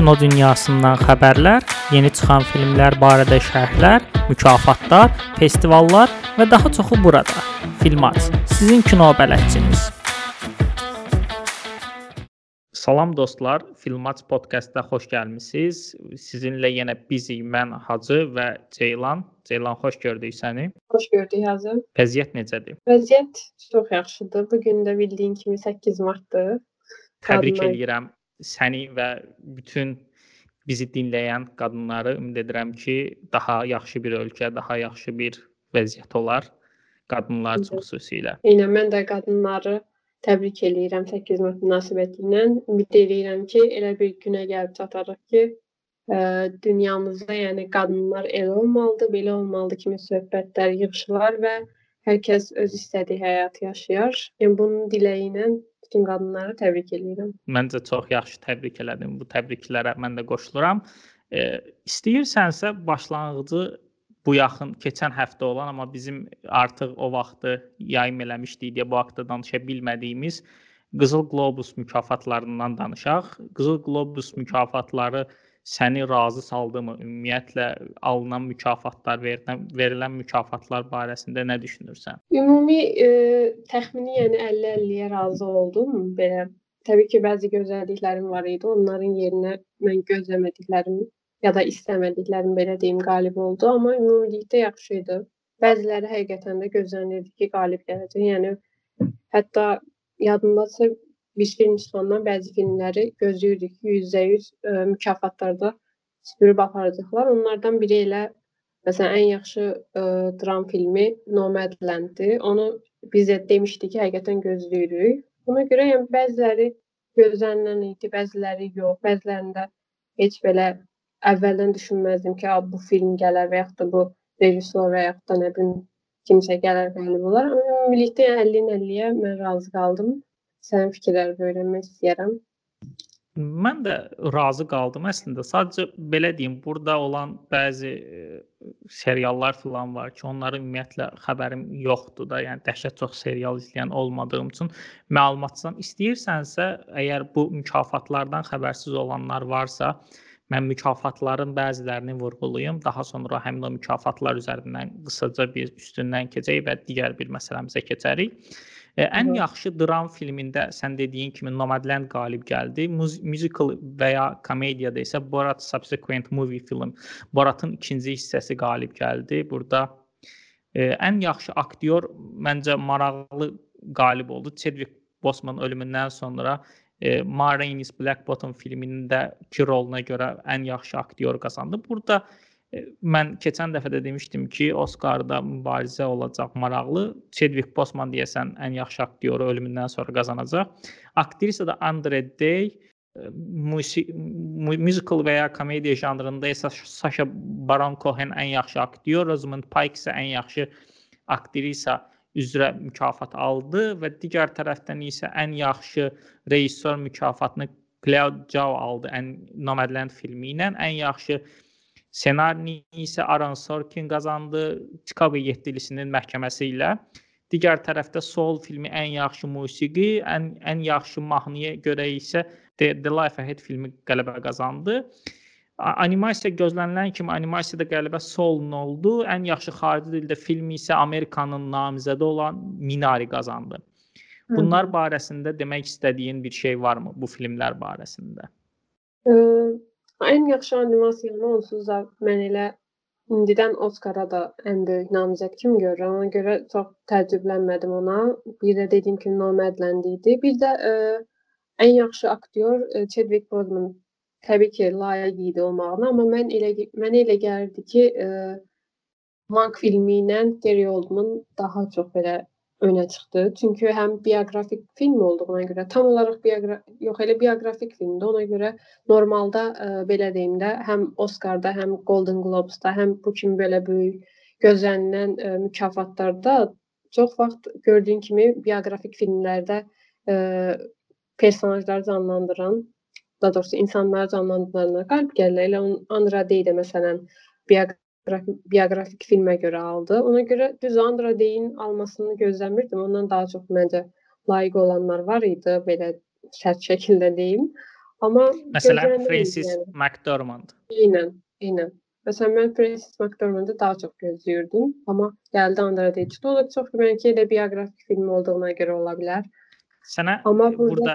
kino dünyasından xəbərlər, yeni çıxan filmlər barədə şərhlər, mükafatlar, festivallar və daha çoxu burada. Filmat, sizin kino bələdçiniz. Salam dostlar, Filmat podkastda xoş gəlmisiniz. Sizinlə yenə bizik mən Hacı və Ceylan. Ceylan xoş gördük səni. Xoş gördük Hacı. Vəziyyət necədir? Vəziyyət çox yaxşıdır. Bu gün də bildiyin kimi 8 martdır. Təbrik Qadınlar... eləyirəm səni və bütün bizi dinləyən qadınları ümid edirəm ki, daha yaxşı bir ölkə, daha yaxşı bir vəziyyət olar qadınlar çox xüsusilə. Eynən mən də qadınları təbrik eləyirəm 8 mart münasibəti ilə. Ümid eləyirəm ki, elə bir günə gəlib çatarıq ki, ə, dünyamızda, yəni qadınlar elə olmalıdır, belə olmalıdır kimi söhbətlər yığışılar və hər kəs öz istədiyi həyatı yaşayar. Yəni bunun diləyi ilə bütün qadınları təbrik edirəm. Məncə çox yaxşı təbrik elədim. Bu təbriklərə mən də qoşuluram. E, istəyirsənsə başlanğıcı bu yaxın keçən həftə olan amma bizim artıq o vaxtı yayım eləmişdik deyə bu haqqda danışa bilmədiyimiz Qızıl Qlobus mükafatlarından danışaq. Qızıl Qlobus mükafatları səni razı saldımı? Ümumiyyətlə alınan mükafatlar, verilən verilən mükafatlar barəsində nə düşünürsən? Ümumi e, təxmini yəni 50-50-yə razı oldum. Belə təbii ki, bəzi gözlədiklərim var idi. Onların yerinə mən gözləmədiklərim ya da istəmədiklərim belə deyim qalib oldu, amma ümumilikdə yaxşı idi. Bəziləri həqiqətən də gözlənilirdi ki, qalib gələcək. Yəni hətta yadımdasa biz film çıxandan bəzi filmləri gözləyirdik ki, %100 ə, e, mükafatlarda süpürüb aparacaqlar. Onlardan biri elə məsələn ən yaxşı ə, e, dram filmi Nomadland-dir. Onu biz də demişdik ki, həqiqətən gözləyirik. Buna görə yəni bəziləri gözlənilən idi, bəziləri yox. Bəzilərində heç belə əvvəldən düşünməzdim ki, bu film gələr və yaxud da bu rejissor və yaxud da nə bilim kimsə gələr qalib olar. Ümumilikdə 50-nin 50-yə mən razı qaldım. Sənin fikirlərini öyrənmək istəyirəm. Mən də razı qaldım əslində. Sadəcə belə deyim, burada olan bəzi e, seriallar filan var ki, onların ümumiyyətlə xəbərim yoxdur da. Yəni dəhşət çox serial izləyən olmadığım üçün məlumatsan istəyirsənsə, əgər bu mükafatlardan xəbərsiz olanlar varsa, mən mükafatların bəzilərini vurğulayım. Daha sonra həmin o mükafatlar üzərindən qısaca bir üstündən keçək və digər bir məsələmizə keçərik. Ən yaxşı dram filmində sən dediyin kimi Nomadland qalib gəldi. Musical və ya komediyada isə Borat Subsequent Movie film Boratın ikinci hissəsi qalib gəldi. Burada e, ən yaxşı aktyor məncə maraqlı qalib oldu. Chadwick Boseman ölümündən sonra e, Ma Rainey's Black Bottom filmindəki roluna görə ən yaxşı aktyor qazandı. Burada Mən keçən dəfə də demişdim ki, Oskarda mübarizə olacaq maraqlı. Chadwick Boseman deyəsən ən yaxşı aktyoru ölümündən sonra qazanacaq. Aktrisa da Andre Day musical və ya komediya janrında isə Sasha Baron Cohen ən yaxşı aktyor, Rosamund Pike isə ən yaxşı aktrisa üzrə mükafat aldı və digər tərəfdən isə ən yaxşı rejissor mükafatını Claude Zhao aldı ən Nomadland filmi ilə. Ən yaxşı Ssenarini isə Aaron Sorkin qazandı Chicago yetkilisinin məhkəməsi ilə. Digər tərəfdə Soul filmi ən yaxşı musiqi, ən ən yaxşı mahnıya görə isə The, The Life Ahead filmi qələbə qazandı. Animasiya gözlənilən kimi animasiyada qələbə Soul-un oldu. Ən yaxşı xarici dildə film isə Amerikanın namizədi olan Minari qazandı. Bunlar barəsində demək istədiyin bir şey varmı bu filmlər barəsində? Ə Ən yaxşı animasiyanı onsuz da mən elə indidən Oskara da ən böyük namizəd kimi görürəm. Ona görə çox təəccüblənmədim ona. Bir də dediyim kimi Nomadland idi. Bir də ə, ən yaxşı aktyor ə, Chadwick Boseman təbii ki, layiq idi olmağına, amma mən elə mənə elə gəlirdi ki, ə, Mank filmi ilə Gary Oldman daha çox belə önə çıxdı. Çünki həm bioqrafik film olduğuna görə, tam olaraq bioqra yox, elə bioqrafik filmdir. Ona görə normalda ə, e, belə deyim də, həm Oscarda, həm Golden Globes-da, həm bu kimi belə böyük gözlənilən ə, e, mükafatlarda çox vaxt gördüyün kimi bioqrafik filmlərdə ə, e, personajları canlandıran, daha doğrusu insanları canlandıranlar qalib gəlirlər. Elə Andra Day də məsələn bioqrafik bioqrafik filmə görə aldı. Ona görə düz Andra Day-in almasını gözləmirdim. Ondan daha çox məncə layiq olanlar var idi, belə sərt şəkildə deyim. Amma Məsələn, gözlənilməyib Francis yəni. McDormand. Eynən, eynən. Məsələn, mən Francis McDormand-ı daha çox gözləyirdim, amma gəldi Andra Day çıxdı. O da çox bəlkə elə bioqrafik film olduğuna görə ola bilər. Sənə Amma e, burada- burada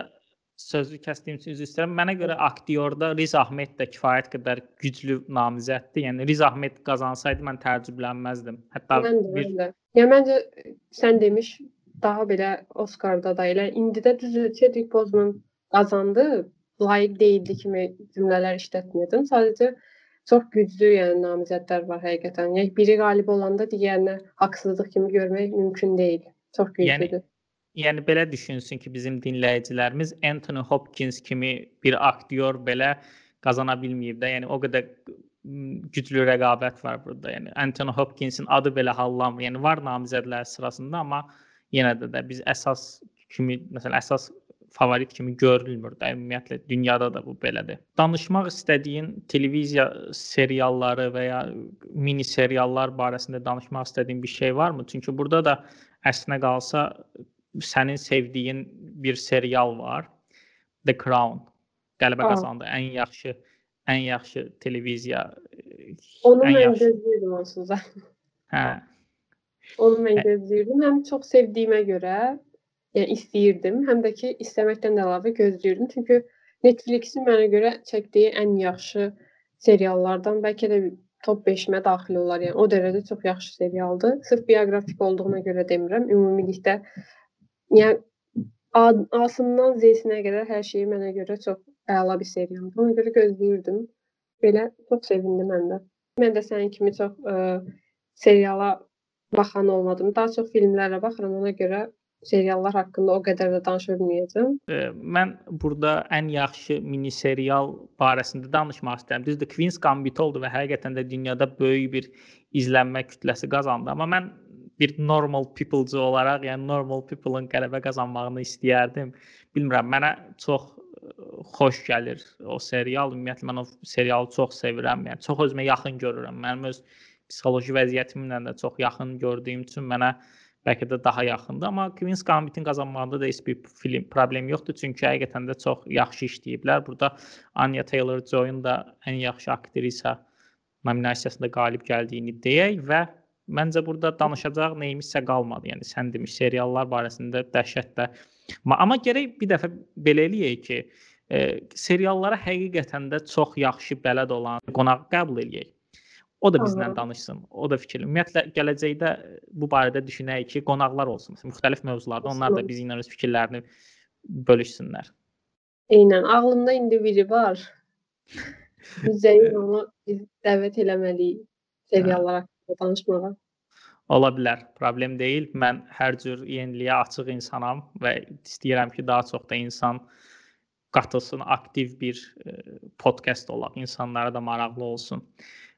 sözü kəsdiyim üçün üzr istəyirəm. Mənə görə aktyorda Riz Ahmed də kifayət qədər güclü namizəddir. Yəni Riz Ahmed qazansaydı mən təəccüblənməzdim. Hətta Mən də, bir də. Yəni məncə sən demiş daha belə Oscarda da elə indidə düzdür Chadwick Boseman qazandı, layiq deyildi kimi cümlələr işlətməyəcəm. Sadəcə çox güclü yəni namizədlər var həqiqətən. Yəni biri qalib olanda digərinə haqsızlıq kimi görmək mümkün deyil. Çox Yəni güclüdür. Yəni belə düşünsün ki, bizim dinləyicilərimiz Anthony Hopkins kimi bir aktyor belə qazana bilməyib də. Yəni o qədər güclü rəqabət var burada. Yəni Anthony Hopkinsin adı belə hallanmır. Yəni var namizədlər sırasında, amma yenə də də biz əsas kimi, məsələn, əsas favorit kimi görülmür də. Ümumiyyətlə dünyada da bu belədir. Danışmaq istədiyin televiziya serialları və ya mini seriallar barəsində danışmaq istədiyin bir şey varmı? Çünki burada da əslinə qalsa sənin sevdiyin bir serial var. The Crown. Qələbə qazandı. Ən yaxşı ən yaxşı televiziya e, Onu ən mən yaxşı. gözləyirdim onsuz da. Hə. Onu mən gözləyirdim. Həm çox sevdiyimə görə, yəni istəyirdim, həm də ki, istəməkdən də əlavə gözləyirdim. Çünki Netflix-in mənə görə çəkdiyi ən yaxşı seriallardan bəlkə də top 5-mə daxil olar. Yəni o dərəcədə çox yaxşı serialdır. Sırf bioqrafik olduğuna görə demirəm. Ümumilikdə yəni A-sından Z-sinə qədər hər şeyi mənə görə çox əla bir serialdır. Ona görə gözləyirdim. Belə çox sevindim mən də. Mən də sənin kimi çox ə, seriala baxan olmadım. Daha çox filmlərə baxıram. Ona görə seriallar haqqında o qədər də danışa bilməyəcəm. E, Mən burada ən yaxşı mini serial barəsində danışmaq istəyirəm. Düzdür, Queen's Gambit oldu və həqiqətən də dünyada böyük bir izlənmə kütləsi qazandı. Amma mən bir normal people'cu olaraq, yəni normal people-ın qələbə qazanmağını istəyərdim. Bilmirəm, mənə çox xoş gəlir o serial. Ümumiyyətlə mən o serialı çox sevirəm. Yəni çox özümə yaxın görürəm. Mənim öz psixoloji vəziyyətimlə də çox yaxın gördüyüm üçün mənə bəlkə də daha yaxındır, amma Queen's Gambit-in qazanmağında da heç bir film problem yoxdur, çünki həqiqətən də çox yaxşı işləyiblər. Burada Anya Taylor-Joy'un da ən yaxşı aktrisa nominasiyasında qalib gəldiyini deyək və məncə burada danışacaq nəyimisə qalmadı. Yəni sən demiş seriallar barəsində dəhşətlə Ma- amma gərək bir dəfə belə eləyək ki, e, seriallara həqiqətən də çox yaxşı bələd olan qonaq qəbul eləyək. O da bizlə danışsın. O da fikir. Ümumiyyətlə gələcəkdə bu barədə düşünək ki, qonaqlar olsun. Məsələn, müxtəlif mövzularda onlar da bizimlə öz fikirlərini bölüşsünlər. Eynən, ağlımda indi biri var. Üzəyin onu biz dəvət eləməliyik seriallar haqqında danışmağa. Ola bilər, problem deyil. Mən hər cür yeniliyə açıq insanam və istəyirəm ki, daha çox da insan qatılsın, aktiv bir e, podkast olaq, insanlara da maraqlı olsun.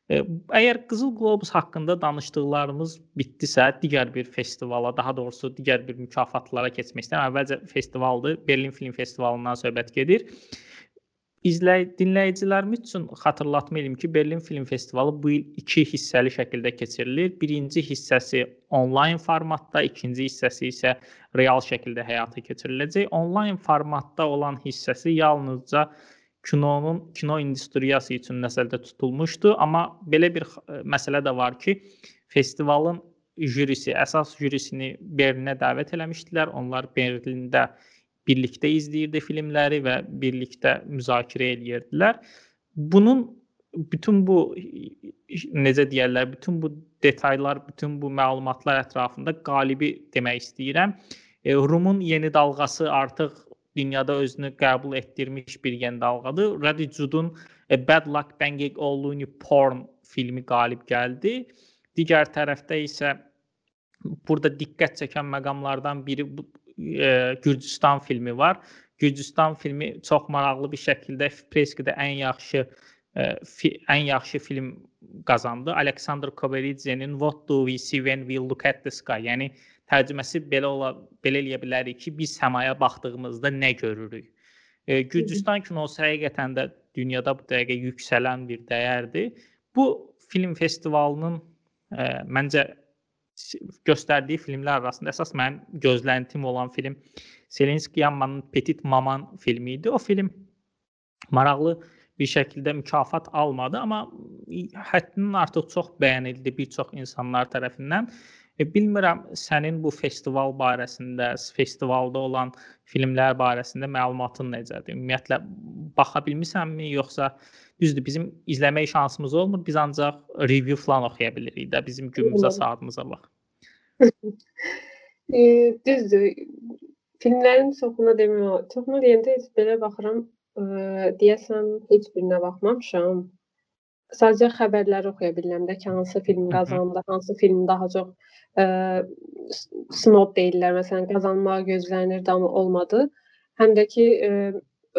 E, Əgər Qızıl Qlobus haqqında danışdıqlarımız bitdisə, digər bir festivala, daha doğrusu digər bir mükafatlara keçmək istəyirəm. Əvvəlcə festivaldır, Berlin Film Festivalından söhbət gedir. İzləy dinləyicilərimiz üçün xatırlatma eləyim ki, Berlin Film Festivalı bu il 2 hissəli şəkildə keçirilir. Birinci hissəsi onlayn formatda, ikinci hissəsi isə real şəkildə həyata keçiriləcək. Onlayn formatda olan hissəsi yalnızca kinonun kino industriyası üçün nəzərdə tutulmuşdu, amma belə bir ə, məsələ də var ki, festivalın jürisi, əsas jürisini Berlinə dəvət eləmişdilər. Onlar Berlində birlikdə izləyirdi filmləri və birlikdə müzakirə eləyirdilər. Bunun bütün bu necə deyirlər, bütün bu detallar, bütün bu məlumatlar ətrafında qalibi demək istəyirəm. E, Rumun yeni dalğası artıq dünyada özünü qəbul etdirmiş bir yeni dalğadır. Radi Judun e, Bad Luck Banging Oluni Porn filmi qalib gəldi. Digər tərəfdə isə burada diqqət çəkən məqamlardan biri e, Gürcüstan filmi var. Gürcüstan filmi çox maraqlı bir şəkildə Preskidə ən yaxşı e, fi, ən yaxşı film qazandı. Alexander Koberidze'nin What do we see when we look at the sky? Yəni tərcüməsi belə ola belə eləyə bilərik ki, biz səmaya baxdığımızda nə görürük? E, Gürcüstan kinosu həqiqətən də dünyada bu dəqiqə yüksələn bir dəyərdir. Bu film festivalının e, məncə göstərdiyi filmlər arasında əsas mənim gözləntim olan film Selenski Yammanın Petit Maman filmi idi. O film maraqlı bir şəkildə mükafat almadı, amma həddindən artıq çox bəyənildi bir çox insanlar tərəfindən. E, bilmirəm sənin bu festival barəsində, festivalda olan filmlər barəsində məlumatın necədir? Ümumiyyətlə baxa bilmisənmi, yoxsa düzdür bizim izləmək şansımız olmur, biz ancaq review falan oxuya bilirik də bizim günümüzə, saatımıza bax. e, düzdür. Filmlərin çoxuna demək, çoxuna deyəndə heç belə baxıram, ə, deyəsən heç birinə baxmamışam. Sadəcə xəbərləri oxuya bilirəm də ki, hansı film qazandı, hansı film daha çox ə, snob deyirlər, məsələn, qazanmağı gözlənirdi, amma olmadı. Həm də ki, ə,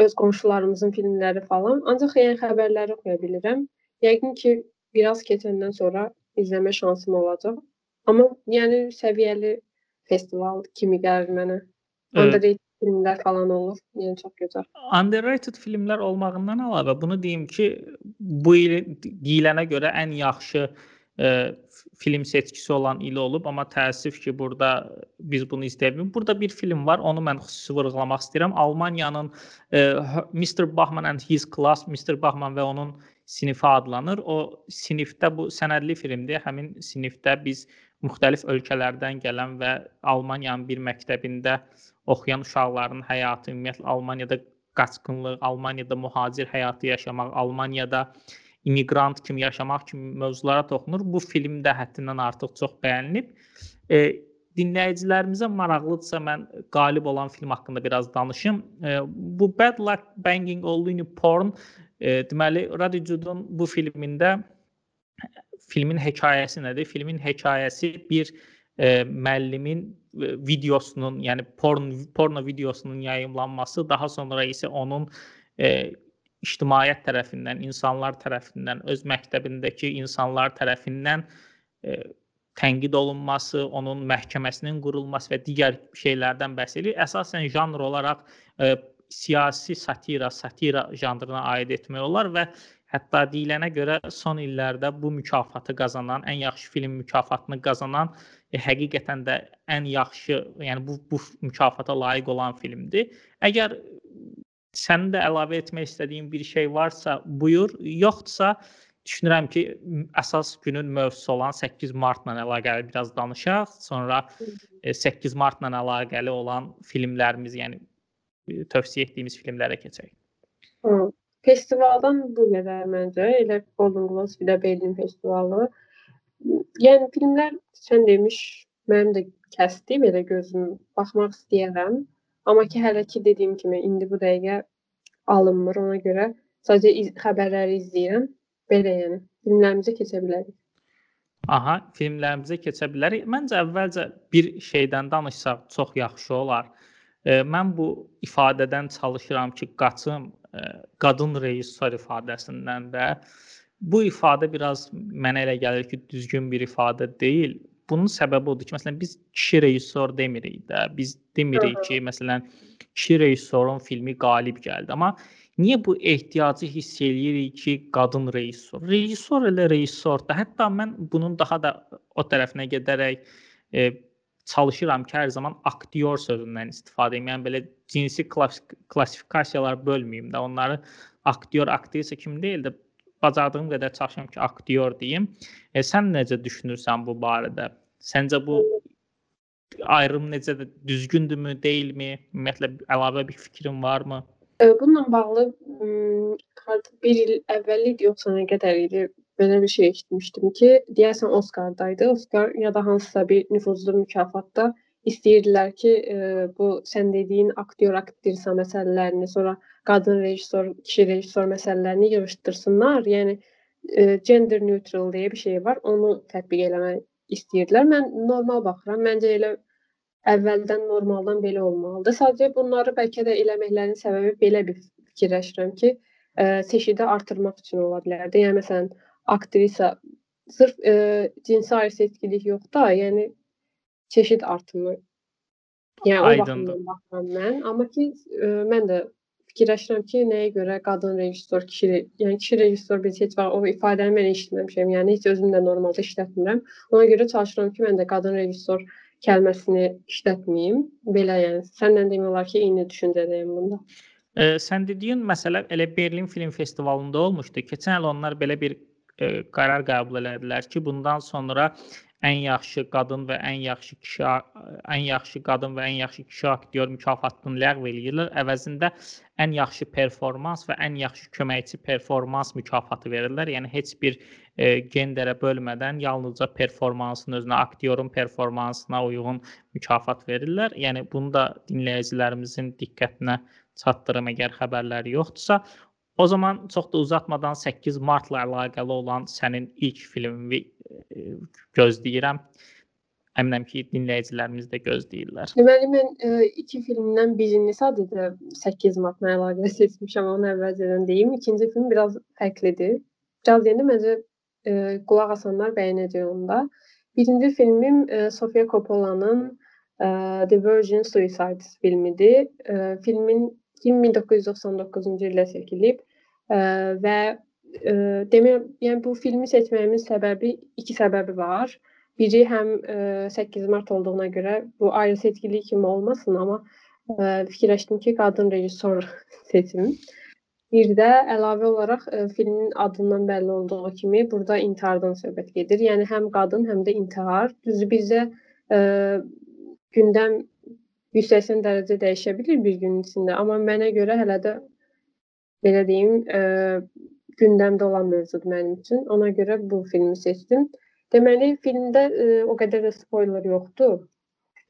öz qonşularımızın filmləri falan. Ancaq yəni xəbərləri oxuya bilirəm. Yəqin ki, biraz keçəndən sonra izləmə şansım olacaq. Amma yəni səviyyəli festival kimi gəlir mənə. Underrated filmlər falan olur. Yəni çox gözəl. Underrated filmlər olmağından əlavə bunu deyim ki, bu il deyilənə görə ən yaxşı ə, film seçkisi olan il olub, amma təəssüf ki, burada biz bunu izləyə bilmirik. Burada bir film var, onu mən xüsusi vurğulamaq istəyirəm. Almaniyanın ə, Mr. Bachman and His Class, Mr. Bachman və onun sinifi adlanır. O sinifdə bu sənədli filmdir. Həmin sinifdə biz müxtəlif ölkələrdən gələn və Almaniyanın bir məktəbində oxuyan uşaqların həyatı, ümumiyyətlə Almaniyada qaçqınlıq, Almaniyada mühacir həyatı yaşamaq, Almaniyada immiqrant kimi yaşamaq kimi mövzulara toxunur. Bu film də həddindən artıq çox bəyənilib. E, dinləyicilərimizə maraqlıdırsa mən qalib olan film haqqında biraz danışım. E, bu Bad Luck Banging All Unicorn e, deməli Radicudun bu filmində filmin hekayəsi nədir? Filmin hekayəsi bir e, müəllimin e, videosunun, yəni porn porno videosunun yayımlanması, daha sonra isə onun e, ictimaiyyət tərəfindən, insanlar tərəfindən, öz məktəbindəki insanlar tərəfindən e, tənqid olunması, onun məhkəməsinin qurulması və digər şeylərdən bəhs edir. Əsasən janr olaraq e, siyasi satira, satira janrına aid etmək olar və Hətta deyilənə görə son illərdə bu mükafatı qazanan, ən yaxşı film mükafatını qazanan e, həqiqətən də ən yaxşı, yəni bu bu mükafata layiq olan filmdir. Əgər sənin də əlavə etmək istədiyin bir şey varsa, buyur. Yoxdursa, düşünürəm ki, əsas günün mövzusu olan 8 martla əlaqəli biraz danışaq, sonra 8 e, martla əlaqəli olan filmlərimiz, yəni e, tövsiyə etdiyimiz filmlərə keçək. Hı. Festivaldan bu qədər məncə. Elə Golden Globes, bir də Berlin festivalı. Yəni filmlər sən demiş, mənim də kəsdi belə gözüm baxmaq istəyirəm. Amma ki hələ ki dediyim kimi indi bu dəqiqə alınmır. Ona görə sadəcə iz xəbərləri izləyirəm. Belə yəni filmlərimizə keçə bilərik. Aha, filmlərimizə keçə bilərik. Məncə əvvəlcə bir şeydən danışsaq çox yaxşı olar. E, mən bu ifadədən çalışıram ki, qaçım qadın rejissor ifadəsindən də bu ifadə biraz mənə elə gəlir ki, düzgün bir ifadə deyil. Bunun səbəbi odur ki, məsələn biz kişi rejissor demirik də. Biz demirik ki, məsələn kişi rejissorun filmi qalib gəldi. Amma niyə bu ehtiyacı hiss eləyirik ki, qadın rejissor? Rejissor elə rejissordur. Hətta mən bunun daha da o tərəfinə gedərək e, çalışıram ki, hər zaman aktyor sözündən istifadə edeyim. Yəni belə cinsi klassifikasiyalar bölməyim də. Onları aktyor, aktrisa kimi deyil də bacardığım qədər çalışıram ki, aktyor deyim. E, sən necə düşünürsən bu barədə? Səncə bu ayrım necə düzgündürmü, deyilmi? Ümumiyyətlə əlavə bir fikrin varmı? Bununla bağlı artıq bir il əvvəl idi, yoxsa nə qədər idi? belə bir şey eşitmişdim ki, deyəsən Oscar-daydı. Oscar ya da hansısa bir nüfuzlu mükafatda istəyirdilər ki, e, bu sən dediyin aktyor, aktrisa məsələlərini, sonra qadın rejissor, kişi rejissor məsələlərini yığışdırsınlar. Yəni e, gender neutral deyə bir şey var. Onu tətbiq eləmək istəyirdilər. Mən normal baxıram. Məncə elə əvvəldən normaldan belə olmalıdır. Sadəcə bunları bəlkə də eləməklərinin səbəbi belə bir fikirləşirəm ki, ə, e, seçidə artırmaq üçün ola bilərdi. Yəni məsələn, aktrisa sırf e, cinsi ayrıseçkilik yox da, yəni çeşid artımı. Yəni o baxımdan baxıram mən, amma ki e, mən də fikirləşirəm ki, nəyə görə qadın rejissor, kişi, yəni kişi rejissor biz heç vaxt o ifadəni mən eşitməmişəm. Yəni heç özüm də normalda işlətmirəm. Ona görə çalışıram ki, mən də qadın rejissor kəlməsini işlətməyim. Belə yəni səndən demək olar ki, eyni düşüncədəyəm bunda. E, sən dediyin məsələ elə Berlin Film Festivalında olmuşdu. Keçən il onlar belə bir e, qərar qəbul elədilər ki, bundan sonra ən yaxşı qadın və ən yaxşı kişi ən yaxşı qadın və ən yaxşı kişi aktyor mükafatını ləğv eləyirlər. Əvəzində ən yaxşı performans və ən yaxşı köməkçi performans mükafatı verirlər. Yəni heç bir e, genderə bölmədən yalnızca performansın özünə, aktyorun performansına uyğun mükafat verirlər. Yəni bunu da dinləyicilərimizin diqqətinə çatdırım əgər xəbərləri yoxdursa. O zaman çox da uzatmadan 8 martla əlaqəli olan sənin ilk filmini e, gözləyirəm. Əminəm ki, dinləyicilərimiz də gözləyirlər. Deməli mən ə, e, iki filmdən birini sadəcə 8 martla əlaqəli seçmişəm, onu əvvəlcədən deyim. İkinci film biraz fərqlidir. Biraz deyəndə məncə ə, e, qulaq asanlar bəyənəcək onda. Birinci filmim ə, Sofia Coppola'nın The Virgin Suicides filmidir. Ə, filmin 1999-cu ildə çəkilib və ə, demək, yəni bu filmi seçməyimin səbəbi iki səbəbi var. Biri həm ə, 8 mart olduğuna görə bu ayrı seçkilik kimi olmasın, amma ə, fikirləşdim ki, qadın rejissor seçim. Bir də əlavə olaraq ə, filmin adından bəlli olduğu kimi burada intihardan söhbət gedir. Yəni həm qadın, həm də intihar. Düzü bizdə ə, gündəm 180 dərəcə dəyişə bilər bir gün içində, amma mənə görə hələ də belə deyim, ə, gündəmdə olan mövzudur mənim üçün. Ona görə bu filmi seçdim. Deməli, filmdə ə, o qədər də spoiler yoxdur.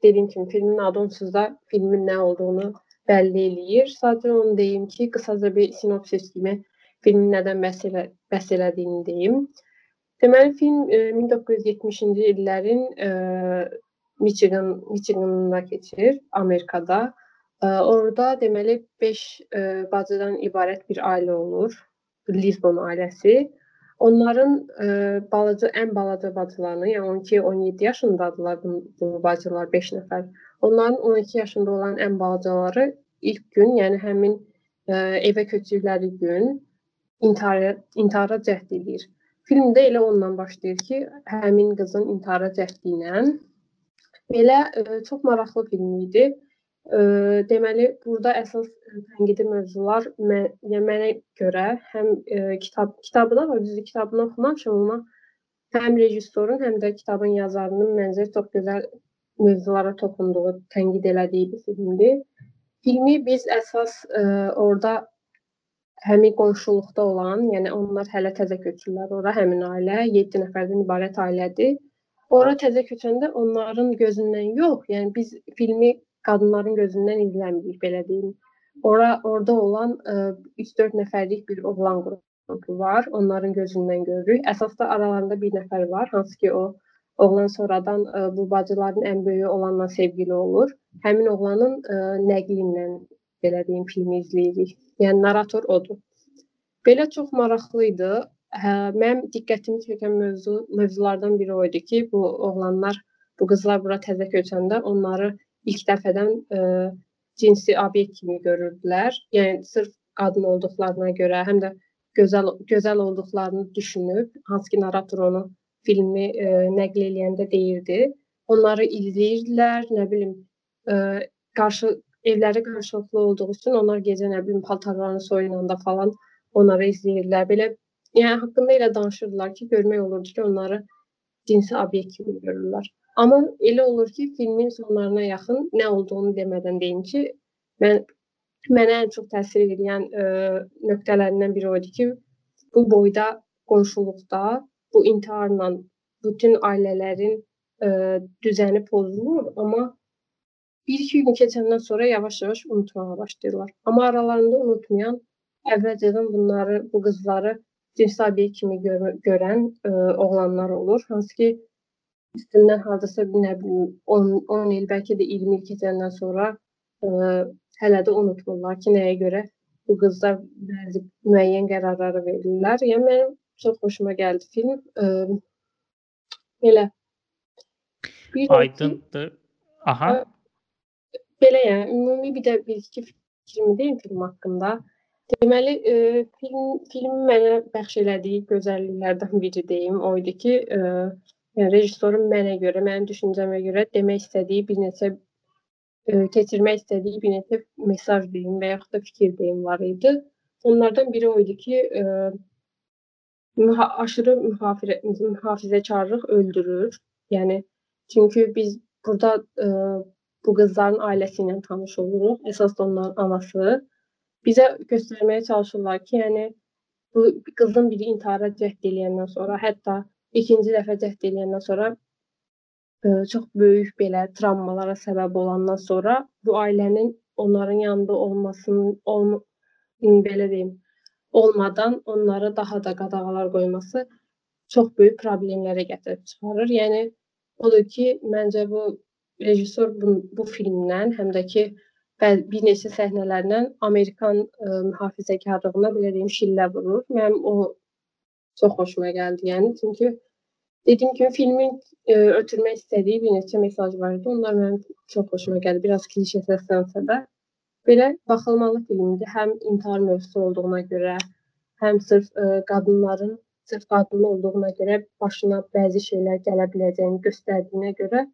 Dediyim kimi filmin adı onsuz da filmin nə olduğunu bəlli eləyir. Sadəcə onu deyim ki, qısaca bir sinopsis kimi filmin nədən bəhs, elə, bəhs elədiyini deyim. Deməli, film ə, 1970-ci illərin ə, Michigan Michigan'da keçir, Amerikada. Orada deməli 5 bacıdan ibarət bir ailə olur. Lisbon ailəsi. Onların balaca ən balaca bacılarını, yəni 12-17 yaşındadılar bu, bacılar 5 nəfər. Onların 12 yaşında olan ən balacaları ilk gün, yəni həmin evə köçdükləri gün intihara intihara cəhd edir. Filmdə elə ondan başlayır ki, həmin qızın intihara cəhdi ilə Belə ə, çox maraqlı film idi. E, deməli, burada əsas e, tənqidi mövzular mən, yəni mənə görə həm ə, kitab kitabı da var, düzdür, kitabını oxumamışam, amma həm rejissorun, həm də kitabın yazarının məncə çox gözəl mövzulara toxunduğu, tənqid elədiyi bir filmdir. Filmi biz əsas ə, orada həmin qonşuluqda olan, yəni onlar hələ təzə köçürlər ora, həmin ailə 7 nəfərdən ibarət ailədir. Ora təzə köçəndə onların gözündən yox, yəni biz filmi qadınların gözündən izləmirik, belə deyim. Ora orada olan 3-4 nəfərlik bir oğlan qrupu var. Onların gözündən görürük. Əsasda aralarında bir nəfər var, hansı ki o oğlan sonradan ə, bu bacıların ən böyüyü olanla sevgili olur. Həmin oğlanın ə, nəqli ilə belə deyim filmi izləyirik. Yəni narrator odur. Belə çox maraqlı idi. Hə, mənim diqqətimi çəkən mövzu mövzulardan biri o idi ki, bu oğlanlar, bu qızlar bura təzə köçəndə onları ilk dəfədən ə, cinsi obyekt kimi görürdülər. Yəni sırf qadın olduqlarına görə, həm də gözəl gözəl olduqlarını düşünüb, hansı ki narrator onu filmi ə, nəql eləyəndə deyirdi. Onları izləyirdilər, nə bilim, ə, qarşı evləri qarşılıqlı olduğu üçün onlar gecə nə bilim paltarlarını soyunanda falan onları izləyirdilər. Belə Yəni haqqında elə danışırdılar ki, görmək olurdu ki, onları cinsi obyekt kimi görürlər. Amma elə olur ki, filmin sonlarına yaxın nə olduğunu demədən deyim ki, mən mənə ən çox təsir edən ə, nöqtələrindən biri o idi ki, bu boyda qonşuluqda bu intiharla bütün ailələrin ə, düzəni pozulur, amma bir-iki gün keçəndən sonra yavaş-yavaş unutmağa başlayırlar. Amma aralarında unutmayan əvvəlcədən bunları, bu qızları cinsi obyekt kimi gör görən ə, oğlanlar olur. Hansı ki üstündən hardasa nə bilim 10, 10 il, bəlkə də 20 il keçəndən sonra ə, hələ də unutmurlar ki, nəyə görə bu qızlar bəzi müəyyən qərarları verirlər. Yəni mənim çox xoşuma gəldi film. Ə, belə. Bir Aydındır. Aha. Ə, belə yəni ümumi bir də bir iki fikrimi deyim film haqqında. Deməli, e, film film mənə bəxş elədiyi gözəlliklərdən biri deyim, o idi ki, e, yəni rejissorun mənə görə, mənim düşüncəmə görə demək istədiyi bir neçə e, keçirmək istədiyi bir neçə mesaj deyim və yaxud da fikir deyim var idi. Onlardan biri o idi ki, e, müha aşırı mühafirə mühafizəkarlıq öldürür. Yəni çünki biz burada e, bu qızların ailəsi ilə tanış oluruq. Əsas da onların anası bizə göstərməyə çalışırlar ki, yəni bu qızın biri intihara cəhd eləyəndən sonra, hətta ikinci dəfə cəhd eləyəndən sonra ə, çox böyük belə travmalara səbəb olandan sonra bu ailənin onların yanında olmasının olm belə deyim, olmadan onlara daha da qadağalar qoyması çox böyük problemlərə gətirib çıxarır. Yəni odur ki, məncə bu rejissor bu, bu filmdən, həm də ki bir neçə səhnələrdən Amerikan ə, mühafizəkarlığına belə deyim şillə vurur. Mənim o çox xoşuma gəldi. Yəni çünki Dediyim kimi filmin e, ötürmək istədiyi bir neçə mesaj var idi. Onlar mənim çox xoşuma gəldi. Biraz klişe səslənsə də belə baxılmalı filmdir. Həm intihar mövzusu olduğuna görə, həm sırf ə, e, qadınların sırf qadın olduğuna görə başına bəzi şeylər gələ biləcəyini göstərdiyinə görə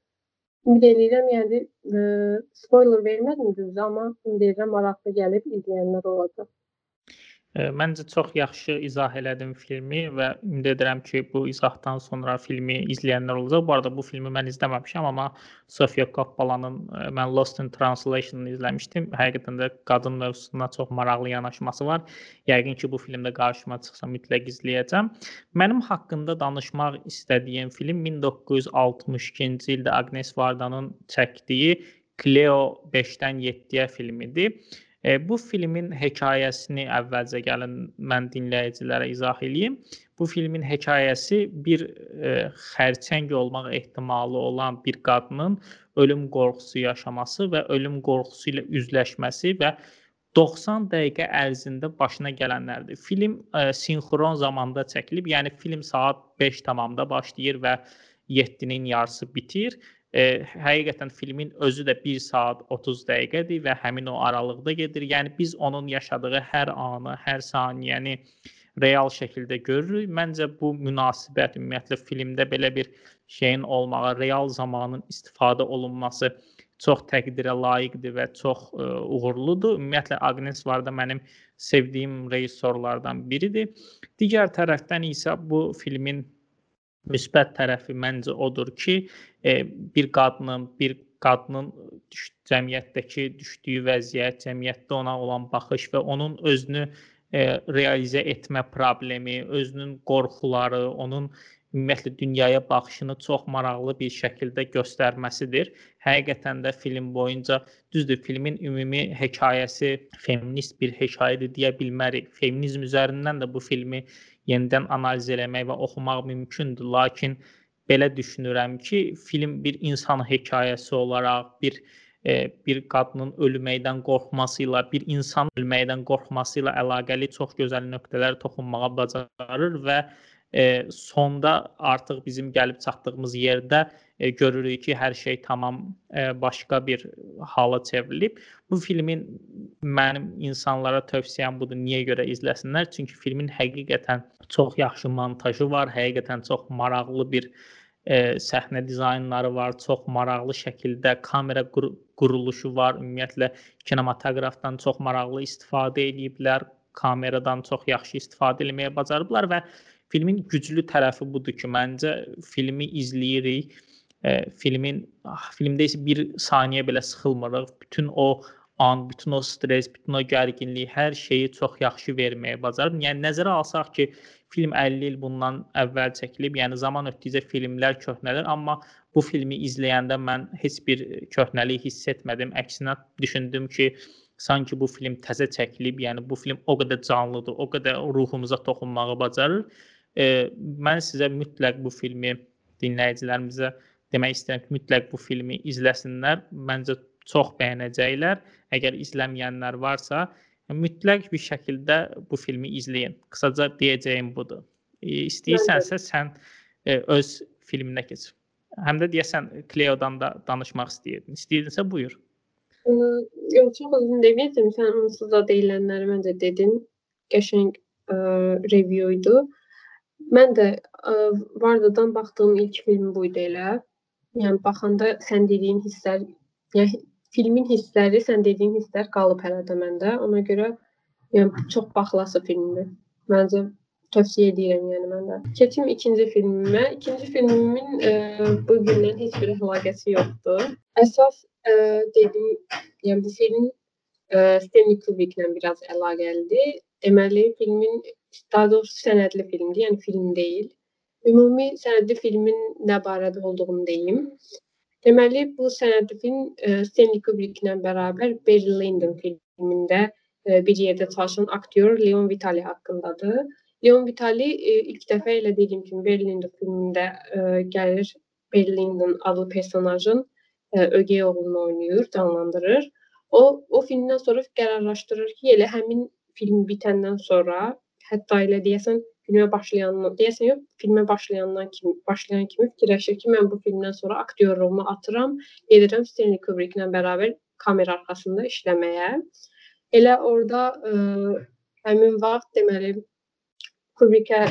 ümid edirəm, yəni ə, e, spoiler vermədim düzdür, amma ümid edirəm maraqlı gəlib izləyənlər olacaq. Məncə çox yaxşı izah elədim filmi və ümid edirəm ki, bu izahdan sonra filmi izləyənlər olacaq. Bu arada bu filmi mən izləməmişəm, amma Sofia Coppola-nın mən Lost in Translation-ını izləmişdim. Həqiqətən də qadın mövzusuna çox maraqlı yanaşması var. Yəqin ki, bu filmdə qarşıma çıxsa mütləq izləyəcəm. Mənim haqqında danışmaq istədiyim film 1962-ci ildə Agnes Vardanın çəkdiyi Cleo 5-dən 7-yə filmidir. E, bu filmin hekayəsini əvvəlcə gəlin mən dinləyicilərə izah eləyim. Bu filmin hekayəsi bir e, xərçəng olmaq ehtimalı olan bir qadının ölüm qorxusu yaşaması və ölüm qorxusu ilə üzləşməsi və 90 dəqiqə ərzində başına gələnlərdir. Film e, sinxron zamanda çəkilib. Yəni film saat 5 tamamda başlayır və 7-nin yarısı bitir e, həqiqətən filmin özü də 1 saat 30 dəqiqədir və həmin o aralıqda gedir. Yəni biz onun yaşadığı hər anı, hər saniyəni real şəkildə görürük. Məncə bu münasibət ümumiyyətlə filmdə belə bir şeyin olmağı, real zamanın istifadə olunması çox təqdirə layiqdir və çox ə, e, uğurludur. Ümumiyyətlə Agnes Varda mənim sevdiyim rejissorlardan biridir. Digər tərəfdən isə bu filmin müsbət tərəfi məncə odur ki, e, bir qadının, bir qadının düş cəmiyyətdəki düşdüyü vəziyyət, cəmiyyətdə ona olan baxış və onun özünü e, realizə etmə problemi, özünün qorxuları, onun ümumiyyətlə dünyaya baxışını çox maraqlı bir şəkildə göstərməsidir. Həqiqətən də film boyunca düzdür, filmin ümumi hekayəsi feminist bir hekayədir deyə bilmərik. Feminizm üzərindən də bu filmi yenidən analiz eləmək və oxumaq mümkündür. Lakin belə düşünürəm ki, film bir insan hekayəsi olaraq bir e, bir qadının ölməkdən qorxması ilə, bir insan ölməkdən qorxması ilə əlaqəli çox gözəl nöqtələr toxunmağa bacarır və e, sonda artıq bizim gəlib çatdığımız yerdə e, görürük ki, hər şey tamam e, başqa bir hala çevrilib. Bu filmin mənim insanlara tövsiyəm budur, niyə görə izləsinlər? Çünki filmin həqiqətən çox yaxşı montajı var, həqiqətən çox maraqlı bir e, səhnə dizaynları var, çox maraqlı şəkildə kamera qur quruluşu var. Ümumiyyətlə kinematoqrafdan çox maraqlı istifadə ediblər, kameradan çox yaxşı istifadə etməyə bacarıblar və filmin güclü tərəfi budur ki, məncə filmi izləyirik e, filmin ah, filmdə isə bir saniyə belə sıxılmırıq. Bütün o an, bütün o stress, bütün o gərginlik, hər şeyi çox yaxşı verməyə bacarır. Yəni nəzərə alsaq ki, film 50 il bundan əvvəl çəkilib, yəni zaman ötdükcə filmlər köhnəlir, amma bu filmi izləyəndə mən heç bir köhnəlik hiss etmədim. Əksinə düşündüm ki, sanki bu film təzə çəkilib, yəni bu film o qədər canlıdır, o qədər ruhumuza toxunmağı bacarır. E, mən sizə mütləq bu filmi dinləyicilərimizə demək istəyirəm ki, mütləq bu filmi izləsinlər. Məncə çox bəyənəcəklər. Əgər izləməyənlər varsa, mütləq bir şəkildə bu filmi izləyin. Qısaca deyəcəyim budur. E, istəyirsənsə sən e, öz filminə keç. Həm də deyəsən Cleo-dan da danışmaq istəyirdin. İstəyirdinsə buyur. Yox, çox uzun deməyəcəm. Sən onsuz da deyilənləri məncə dedin. Qəşəng ə, review idi. Mən də ə, Vardadan baxdığım ilk film bu idi elə. Yəni baxanda sən dediyin hisslər, yəni filmin hissləri, sən dediyin hisslər qalıb hələ də məndə. Ona görə yəni çox baxılası filmdir. Məncə tövsiyə edirəm yəni mən də. Keçim ikinci filmimə. İkinci filmimin e, bu gündən heç bir əlaqəsi yoxdur. Əsas e, dediyim, yəni bu film e, Stanley Kubricklə biraz əlaqəlidir. Deməli filmin daha doğrusu sənədli filmdir, yəni film deyil. Ümumi sənədli filmin nə barədə olduğunu deyim. Deməli, bu sənədli film e, Stanley Kubricklə bərabər Barry Lyndon filmində e, bir yerdə çalışan aktyor Leon Vitali haqqındadır. Leon Vitali e, ilk dəfə elə dediyim kimi Barry Lyndon filmində gəlir. Barry Lyndon adlı personajın ögey oğlunu oynayır, canlandırır. O o filmdən sonra qərarlaşdırır ki, elə həmin film bitəndən sonra, hətta elə deyəsən filmə başlayandan, deyəsən yox, filmə başlayandan kimi, başlayan kimi fikirləşir ki, mən bu filmdən sonra aktyorluğumu atıram, gedirəm Stanley Kubricklə bərabər kamera arxasında işləməyə. Elə orada ə, həmin vaxt deməli Kubrickə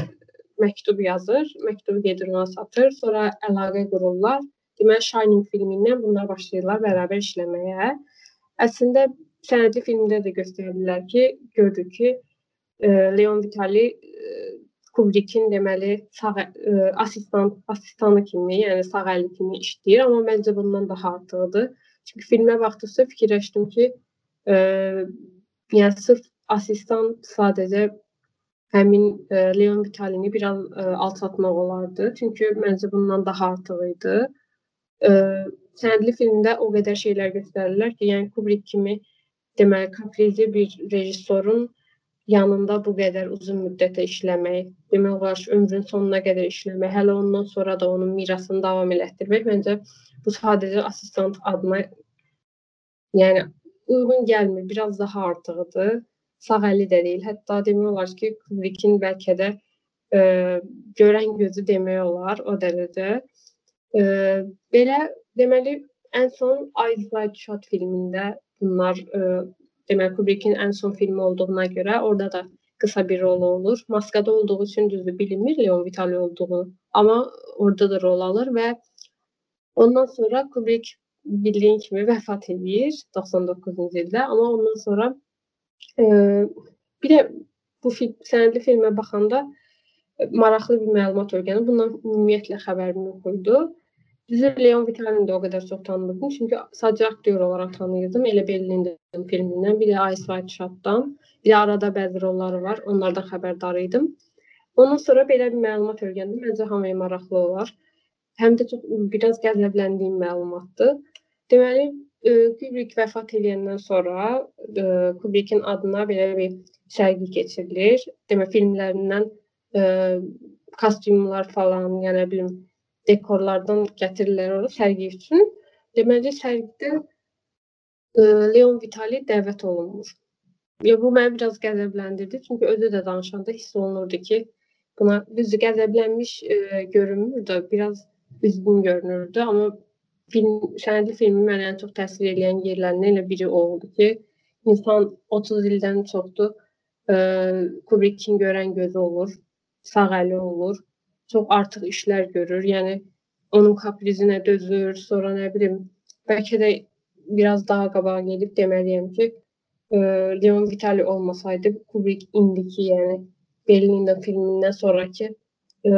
məktub yazır, məktubu gedir ona satır, sonra əlaqə qururlar. Deməli Shining filmindən bunlar başlayırlar bərabər işləməyə. Əslində sənədli filmdə də göstərirlər ki, gördük ki, Leon Vitali Kubrickin deməli sağ ə, assistan asistanı kimi, yəni sağ əli kimi işləyir, amma məncə bundan daha artıqdır. Çünki filmə baxdıqca fikirləşdim ki, ə, yəni sırf asistan sadəcə həmin ə, Leon Vitalini biraz ə, alçatmaq olardı. Çünki məncə bundan daha artıq idi. Ə, sənədli filmdə o qədər şeylər göstərirlər ki, yəni Kubrick kimi deməli kaprizli bir rejissorun yanında bu qədər uzun müddətə işləmək, demək olar ki, ömrün sonuna qədər işləmək, hələ ondan sonra da onun mirasını davam elətdirmək məncə bu sadəcə assistant adına yəni uyğun gəlmir, biraz daha artıqdır. Sağ əli də deyil. Hətta demək olar ki, Kubrickin bəlkə də ə, görən gözü demək olar o dərəcə. Ə, belə deməli ən son Eyes Wide Shut filmində bunlar ə, demək Kubrickin ən son filmi olduğuna görə orada da qısa bir rolu olur. Maskada olduğu üçün düzdür bilinmir Leon Vitali olduğu, amma orada da rol alır və ondan sonra Kubrick bildiyin kimi vəfat edir 99-cu ildə, amma ondan sonra e, bir də bu film, sənədli filmə baxanda maraqlı bir məlumat öyrəndim. Bundan ümumiyyətlə xəbərim yox idi. Düzü Leon Vitalini də o qədər çox tanımırdım. Çünki sadəcə aktyor olaraq tanıyırdım. Elə Berlində filmindən, bir də Ice White Shot'dan. Bir də arada bəzi rolları var. Onlardan xəbərdar idim. Ondan sonra belə bir məlumat öyrəndim. Məncə hamıya maraqlı olar. Həm də çox biraz qəzəbləndiyim məlumatdır. Deməli, e, Kubrick vəfat edəndən sonra e, Kubrickin adına belə bir sərgi keçirilir. Demək, filmlərindən e, kostyumlar falan, yəni bilim dekorlardan gətirirlər ora sərgi üçün. Deməli sərgidə e, Leon Vitali dəvət olunmur. Ya bu məni biraz qəzəbləndirdi, çünki özü də danışanda hiss olunurdu ki, buna düzdür qəzəblənmiş e, görünmür də, biraz üzgün görünürdü, amma film sənədli filmi mənə ən çox təsir edən yerlərindən elə biri o oldu ki, insan 30 ildən çoxdur e, Kubrickin görən gözü olur, sağ əli olur çox artıq işlər görür. Yəni onun kaprizinə dözür, sonra nə bilim, bəlkə də biraz daha qabağa gedib deməliyəm ki, ə, Leon Vitali olmasaydı Kubrick indiki, yəni Berlin filmindən sonrakı ə,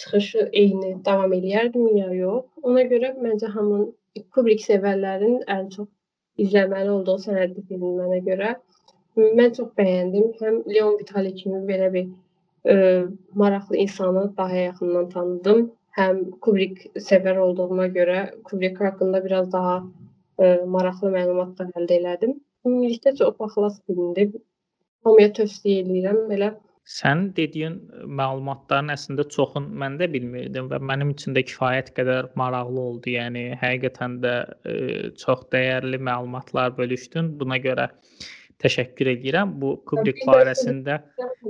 çıxışı eyni davam eləyərdimi ya yox? Ona görə məncə hamının Kubrick sevərlərin ən çox izləməli olduğu sənədli film mənə görə. Mən çox bəyəndim. Həm Leon Vitali kimi belə bir ə, maraqlı insanı daha yaxından tanıdım. Həm Kubrick sevər olduğuma görə Kubrick haqqında biraz daha ə, maraqlı məlumatlar əldə elədim. Ümumilikdə çox baxılas filmdir. Hamıya tövsiyə edirəm. Belə Sənin dediyin məlumatların əslində çoxun mən də bilmirdim və mənim üçün də kifayət qədər maraqlı oldu. Yəni həqiqətən də ə, çox dəyərli məlumatlar bölüşdün. Buna görə təşəkkür edirəm. Bu Kubrick barəsində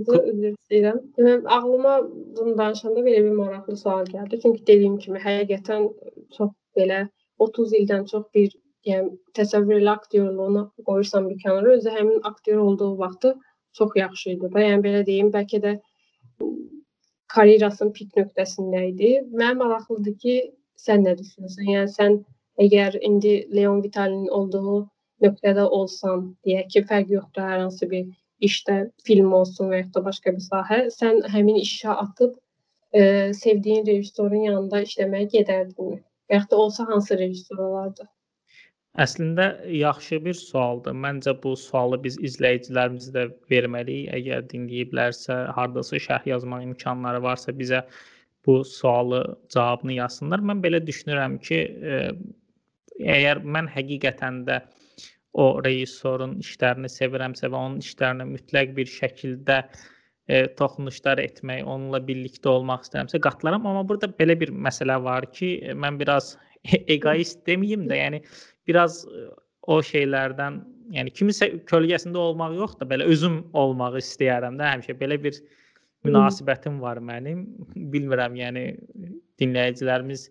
üzr istəyirəm. Demək, ağlıma bunu danışanda belə bir maraqlı sual gəldi. Çünki dediyim kimi həqiqətən çox belə 30 ildən çox bir yəni təsəvvür elə aktyorluğunu qoyursan bir kənara, özü həmin aktyor olduğu vaxtı çox yaxşı idi da. Yəni belə deyim, bəlkə də karyerasının pik nöqtəsində idi. Mənim maraqlıdır ki, sən nə düşünürsən? Yəni sən Əgər indi Leon Vitalinin olduğu nöqtədə olsan, deyək ki, fərq yoxdur hər hansı bir işdə film olsun və ya da başqa bir sahə, sən həmin işə atıb e, sevdiyin rejissorun yanında işləməyə gedərdinmi? Və ya da olsa hansı rejissor olardı? Əslində yaxşı bir sualdır. Məncə bu sualı biz izləyicilərimizə də verməliyik. Əgər dinləyiblərsə, hardasa şərh yazmaq imkanları varsa bizə bu sualı cavabını yazsınlar. Mən belə düşünürəm ki, e, əgər mən həqiqətən də o rejissorun işlərini sevirəmsə və onun işlərinə mütləq bir şəkildə e, toxunuşlar etmək, onunla birlikdə olmaq istəyirəmsə qatılaram. Amma burada belə bir məsələ var ki, mən biraz egoist deməyim də, yəni biraz o şeylərdən, yəni kimisə kölgəsində olmaq yox da, belə özüm olmağı istəyərəm də həmişə belə bir münasibətim var mənim. Bilmirəm, yəni dinləyicilərimiz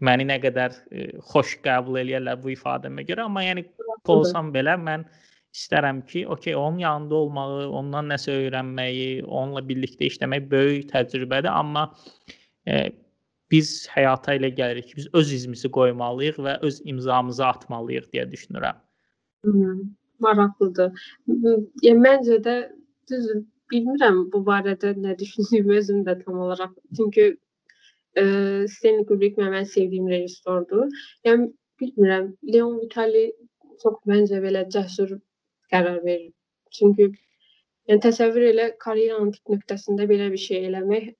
məni nə qədər ə, xoş qəbul eləyirlər bu ifadəmə görə, amma yəni olsam belə mən istərəm ki, okey, onun yanında olmağı, ondan nəsə öyrənməyi, onunla birlikdə işləmək böyük təcrübədir, amma ə, biz həyata elə gəlirik ki, biz öz izimizi qoymalıyıq və öz imzamızı atmalıyıq deyə düşünürəm. Hmm, maraqlıdır. Yəni məncə də düz bilmirəm bu barədə nə düşündüyümü özüm də tam olaraq. Çünki e, Stanley Kubrick mənim sevdiyim rejissordur. Yəni bilmirəm, Leon Vitali çox məncə belə cəsur qərar verir. Çünki yəni təsəvvür elə karyeranın pik nöqtəsində belə bir şey eləmək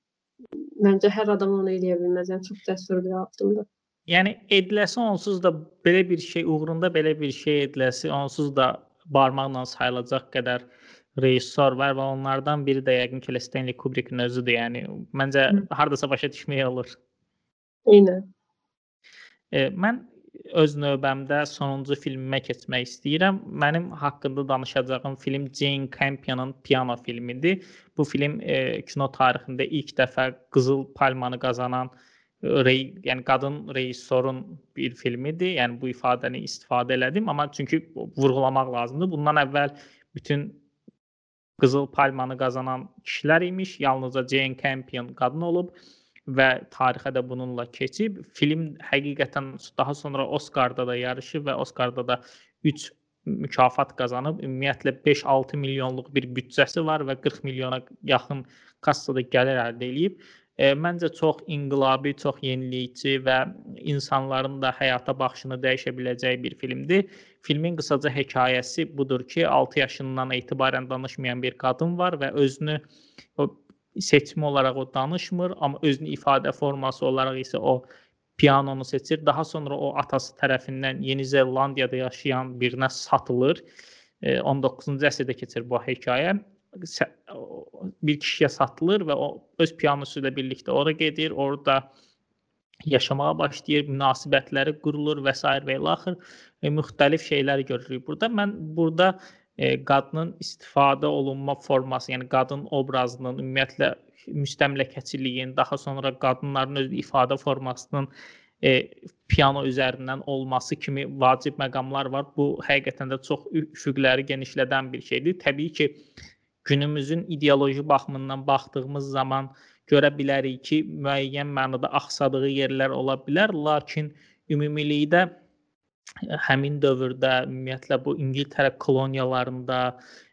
Məncə hər adam onu eləyə bilməz. Yəni çox cəsur bir addımdır. Yəni ediləsi onsuz da belə bir şey uğrunda belə bir şey ediləsi onsuz da barmaqla sayılacaq qədər rejissor var və onlardan biri də yəqin ki, Stanley Kubrickin özüdür. Yəni məncə Hı. hardasa başa düşmək olur. Eynən. E, mən öz növbəmdə sonuncu filmimə keçmək istəyirəm. Mənim haqqında danışacağım film Jane Campion'ın Piano filmidir. Bu film e, kino tarixində ilk dəfə Qızıl Palmanı qazanan e, rey, yəni qadın rejissorun bir filmidir. Yəni bu ifadəni istifadə elədim, amma çünki vurğulamaq lazımdır. Bundan əvvəl bütün Qızıl Palmanı qazanan kişilər imiş. Yalnızca Jane Campion qadın olub və tarixə də bununla keçib. Film həqiqətən daha sonra Oskarda da yarışıb və Oskarda da 3 mükafat qazanıb. Ümumiyyətlə 5-6 milyonluq bir büdcəsi var və 40 milyona yaxın kassada gəlir əldə edib. E, məncə çox inqilabi, çox yenilikçi və insanların da həyata baxışını dəyişə biləcəyi bir filmdir. Filmin qısaca hekayəsi budur ki, 6 yaşından etibarən danışmayan bir qadın var və özünü o seçimi olaraq o danışmır, amma özünü ifadə forması olaraq isə o pianonu seçir. Daha sonra o atası tərəfindən Yeni Zelandiyada yaşayan birinə satılır. 19-cu əsrdə keçir bu hekayə. Bir kişiyə satılır və o öz pianosu ilə birlikdə ora gedir, orada yaşamağa başlayır, münasibətləri qurulur və s. və ilə axır e, müxtəlif şeylər görürük burada. Mən burada e, qadının istifadə olunma forması, yəni qadın obrazının ümumiyyətlə müstəmləkəçiliyin, daha sonra qadınların öz ifadə formasının e, piano üzərindən olması kimi vacib məqamlar var. Bu həqiqətən də çox üfüqləri genişlədən bir şeydir. Təbii ki, günümüzün ideoloji baxımından baxdığımız zaman görə bilərik ki, müəyyən mənada axsadığı yerlər ola bilər, lakin ümumilikdə həmin dövrdə ümumiyyətlə bu İngiltərə koloniyalarında,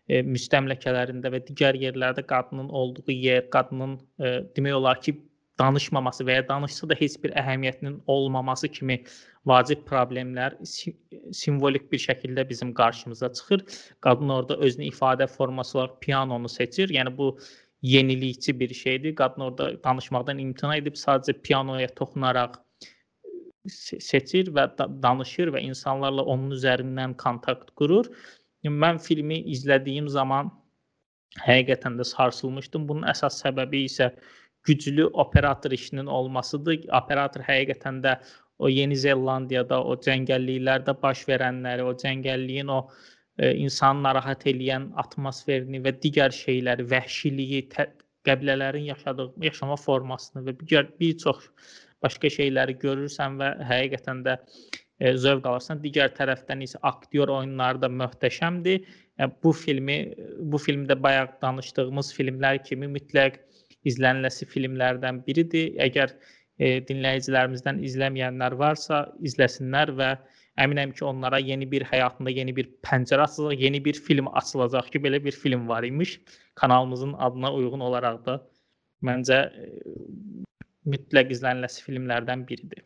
e, müstəmləkələrində və digər yerlərdə qadının olduğu yer, qadının e, demək olar ki, danışmaması və ya danışsa da heç bir əhəmiyyətinin olmaması kimi vacib problemlər simvolik bir şəkildə bizim qarşımıza çıxır. Qadın orada özünü ifadə forması olaraq pianonu seçir. Yəni bu yenilikçi bir şeydir. Qadın orada danışmaqdan imtina edib sadəcə pianoya toxunaraq seçir və danışır və insanlarla onun üzərindən kontakt qurur. Mən filmi izlədiyim zaman həqiqətən də sarsılmışdım. Bunun əsas səbəbi isə güclü operator işinin olmasıdır. Operator həqiqətən də o Yeni Zelandiyada o cəngəlliklərdə baş verənləri, o cəngəlliyin o e, insanı narahat eləyən atmosferini və digər şeyləri, vəhşiliyi, qəbilələrin yaşadığı yaşama formasını və digər bir çox başqa şeyləri görürsən və həqiqətən də e, zövq alırsan. Digər tərəfdən isə aktyor oyunları da möhtəşəmdir. Yəni bu filmi bu filmdə bayaq danışdığımız filmlər kimi mütləq izlənilməsi filmlərdən biridir. Əgər e, dinləyicilərimizdən izləməyənlər varsa, izləsinlər və əminəm ki, onlara yeni bir həyatında yeni bir pəncərə açılacaq, yeni bir film açılacaq ki, belə bir film var imiş. Kanalımızın adına uyğun olaraq da məncə e, mütləq izlənilməsi filmlərdən biridir.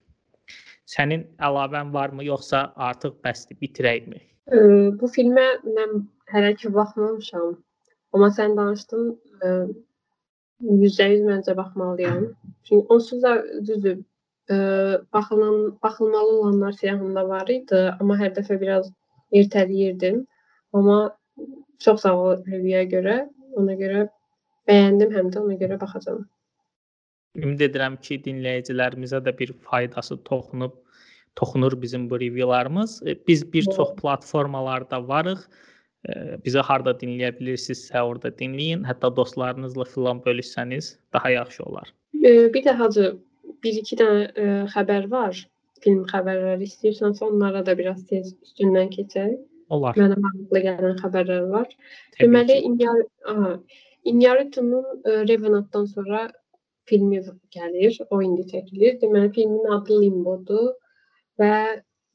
Sənin əlavən varmı, yoxsa artıq bəsdir, bitirəyikmi? E, bu filmə mən hələ ki baxmamışam. Amma sən danışdın, e, %100 məncə baxmalıyam. Çünki onsuz da düzdür, baxılan baxılmalı olanlar siyahımda var idi, amma hər dəfə biraz ertələyirdim. Amma çox sağ ol reviewyə görə. Ona görə bəyəndim həm də ona görə baxacağam. Ümid edirəm ki, dinləyicilərimizə də bir faydası toxunub toxunur bizim bu reviewlarımız. E, biz bir çox platformalarda varıq. Bizə harda dinləyə bilirsinizsə, orada dinləyin. Hətta dostlarınızla filan bölüşsəniz daha yaxşı olar. Bir də hacı bir-iki dənə ə, xəbər var. Film xəbərləri istəyirsənsə onlara da biraz tez üstündən keçək. Olar. Mənə maraqlı gələn xəbərlər var. Deməli, İnyar aha, Iñárritunun Revenantdan sonra filmi gəlir, o indi çəkilir. Deməli, filmin adı Limbodur və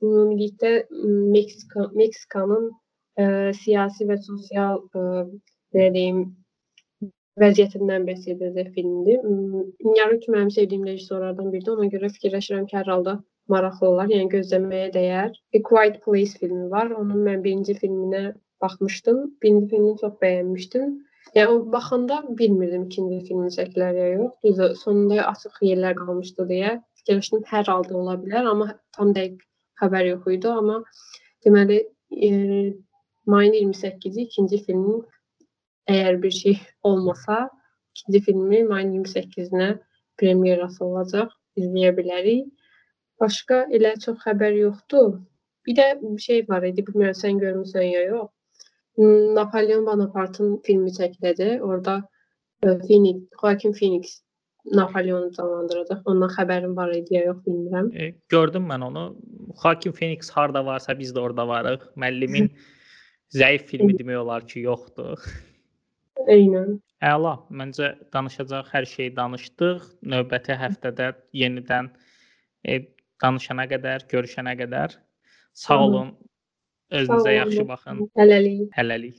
ümumilikdə Meksika Meksikanın ə, siyasi və sosial ə, belə deyim vəziyyətindən bəhs edəcək filmdir. Yarın ki, mənim sevdiyim rejissorlardan biridir. Ona görə fikirləşirəm ki, hər halda maraqlı olar, yəni gözləməyə dəyər. A Quiet Place filmi var. Onun mən birinci filminə baxmışdım. Birinci filmini çox bəyənmişdim. Yəni baxanda bilmirdim ikinci filmin çəkilər ya yox. Düzdür, sonunda açıq yerlər qalmışdı deyə fikirləşdim hər halda ola bilər, amma tam dəqiq xəbər yox idi, amma deməli e, mayın 28-i ikinci filmin əgər bir şey olmasa, ikinci filmi mayın 28-nə premyerası olacaq, izləyə bilərik. Başqa elə çox xəbər yoxdur. Bir də bir şey var idi, bilmirəm sən görmüsən ya yox. Napoleon Bonaparte'ın filmi çəkiləcək. Orada e, Phoenix, Joaquin Phoenix Napoleonu canlandıracaq. Ondan xəbərim var idi ya yox bilmirəm. E, gördüm mən onu. Joaquin Phoenix harda varsa biz də orada varıq. Müəllimin zəif filmi demək olar ki, yoxdur. Eynən. Əla. Məncə danışacaq hər şeyi danışdıq. Növbəti həftədə yenidən e, danışana qədər, görüşənə qədər sağ olun. Özünüzə yaxşı baxın. Hələlik. Hələlik.